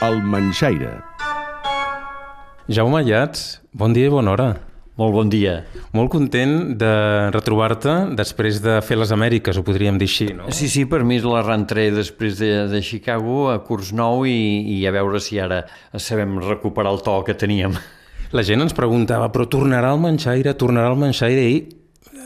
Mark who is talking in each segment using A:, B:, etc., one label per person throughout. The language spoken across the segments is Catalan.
A: El Manxaire.
B: Jaume Llats, bon dia i bona hora.
C: Molt bon dia.
B: Molt content de retrobar-te després de fer les Amèriques, ho podríem dir així, no?
C: Sí, sí, per mi és la rentré després de, de Chicago a curs nou i, i a veure si ara sabem recuperar el to que teníem.
B: La gent ens preguntava, però tornarà al Manxaire, tornarà al Manxaire i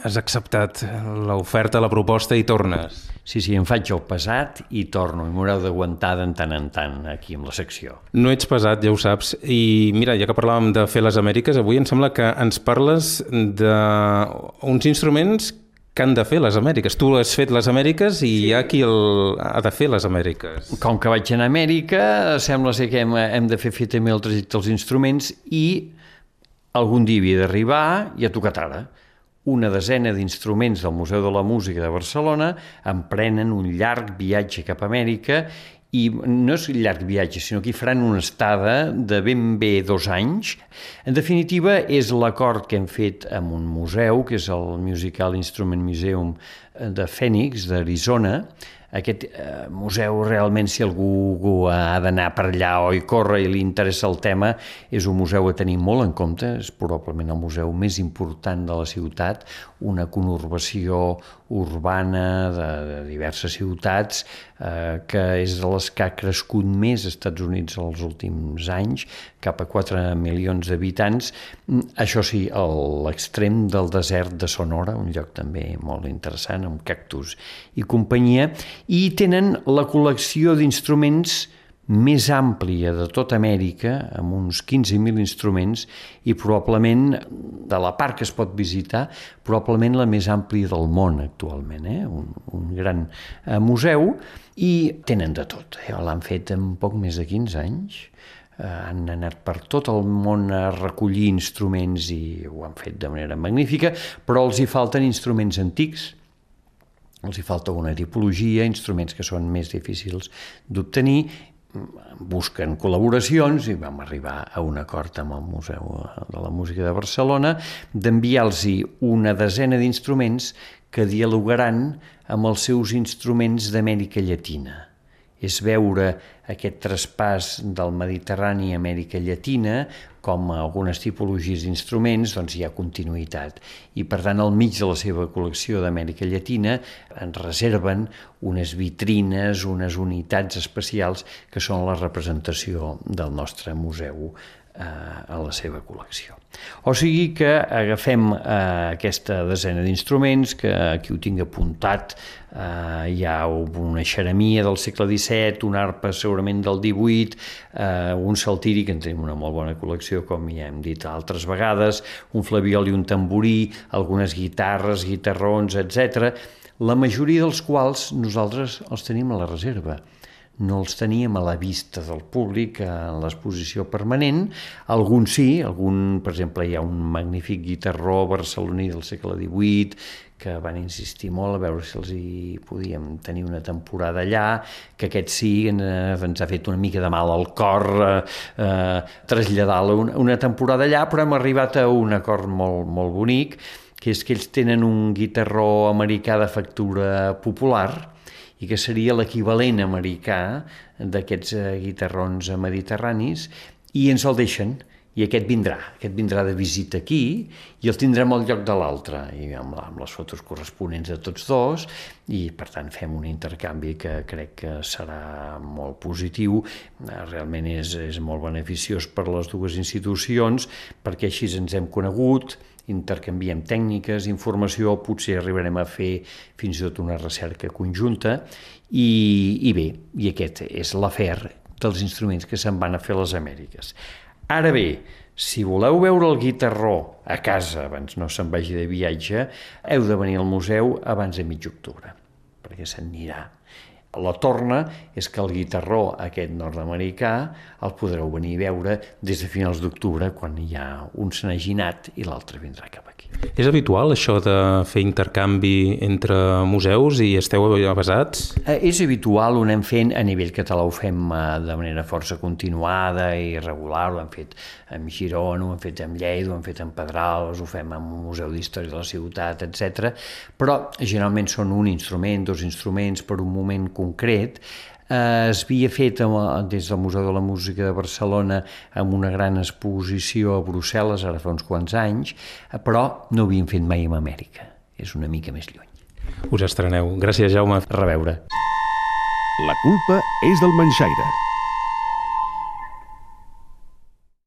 B: has acceptat l'oferta, la proposta i tornes.
C: Sí, sí, em faig el pesat i torno, i m'haureu d'aguantar de tant en tant aquí amb la secció.
B: No ets pesat, ja ho saps. I mira, ja que parlàvem de fer les Amèriques, avui em sembla que ens parles d'uns instruments que han de fer les Amèriques. Tu has fet les Amèriques i sí. hi ha qui el... ha de fer les Amèriques.
C: Com que vaig anar a Amèrica, sembla ser que hem, hem de fer fer també el trajecte dels instruments i algun dia havia d'arribar i ha tocat ara una desena d'instruments del Museu de la Música de Barcelona emprenen un llarg viatge cap a Amèrica i no és llarg viatge, sinó que hi faran una estada de ben bé dos anys. En definitiva, és l'acord que hem fet amb un museu, que és el Musical Instrument Museum de Phoenix, d'Arizona, aquest eh, museu realment, si algú, ha d'anar per allà o hi corre i li interessa el tema, és un museu a tenir molt en compte, és probablement el museu més important de la ciutat, una conurbació urbana de, de diverses ciutats, eh, que és de les que ha crescut més als Estats Units els últims anys, cap a 4 milions d'habitants. Això sí, l'extrem del desert de Sonora, un lloc també molt interessant, amb cactus i companyia, i tenen la col·lecció d'instruments més àmplia de tota Amèrica, amb uns 15.000 instruments, i probablement, de la part que es pot visitar, probablement la més àmplia del món actualment, eh? un, un gran eh, museu, i tenen de tot. Eh? L'han fet en poc més de 15 anys, eh, han anat per tot el món a recollir instruments i ho han fet de manera magnífica, però els hi falten instruments antics, els hi falta una tipologia, instruments que són més difícils d'obtenir, busquen col·laboracions i vam arribar a un acord amb el Museu de la Música de Barcelona d'enviar-los una desena d'instruments que dialogaran amb els seus instruments d'Amèrica Llatina. És veure aquest traspàs del Mediterrani a Amèrica Llatina, com a algunes tipologies d'instruments, doncs hi ha continuïtat. I per tant, al mig de la seva col·lecció d'Amèrica Llatina en reserven unes vitrines, unes unitats especials que són la representació del nostre museu eh, a la seva col·lecció. O sigui que agafem eh, aquesta desena d'instruments, que aquí ho tinc apuntat, eh, hi ha una xeremia del segle XVII, una arpa segurament del XVIII, eh, un saltiri, que en tenim una molt bona col·lecció, com ja hem dit altres vegades, un flaviol i un tamborí, algunes guitarres, guitarrons, etc. la majoria dels quals nosaltres els tenim a la reserva no els teníem a la vista del públic en l'exposició permanent. Alguns sí, algun, per exemple, hi ha un magnífic guitarró barceloní del segle XVIII que van insistir molt a veure si els hi podíem tenir una temporada allà, que aquest sí eh, ens ha fet una mica de mal al cor eh, eh, traslladar una, una temporada allà, però hem arribat a un acord molt, molt bonic, que és que ells tenen un guitarró americà de factura popular, i que seria l'equivalent americà d'aquests eh, guitarrons mediterranis, i ens el deixen, i aquest vindrà, aquest vindrà de visita aquí i el tindrem al lloc de l'altre i amb, amb les fotos corresponents de tots dos i per tant fem un intercanvi que crec que serà molt positiu, eh, realment és, és molt beneficiós per les dues institucions perquè així ens hem conegut, intercanviem tècniques, informació, potser arribarem a fer fins i tot una recerca conjunta i, i bé, i aquest és l'afer dels instruments que se'n van a fer a les Amèriques. Ara bé, si voleu veure el guitarró a casa abans no se'n vagi de viatge, heu de venir al museu abans de mig octubre, perquè se'n anirà la torna és que el guitarró aquest nord-americà el podreu venir a veure des de finals d'octubre quan hi ha un se n'hagi anat i l'altre vindrà cap aquí.
B: És habitual això de fer intercanvi entre museus i esteu basats?
C: Eh, és habitual, ho anem fent, a nivell català ho fem eh, de manera força continuada i regular, ho hem fet amb Girona, ho hem fet amb Lleida, ho hem fet amb Pedrals, ho fem amb un museu d'història de la ciutat, etc. Però generalment són un instrument, dos instruments per un moment concret concret, eh, es havia fet amb, des del Museu de la Música de Barcelona amb una gran exposició a Brussel·les, ara fa uns quants anys, eh, però no ho havien fet mai en Amèrica. És una mica més lluny.
B: Us estreneu. Gràcies, Jaume.
C: A reveure.
A: La culpa és del manxaire.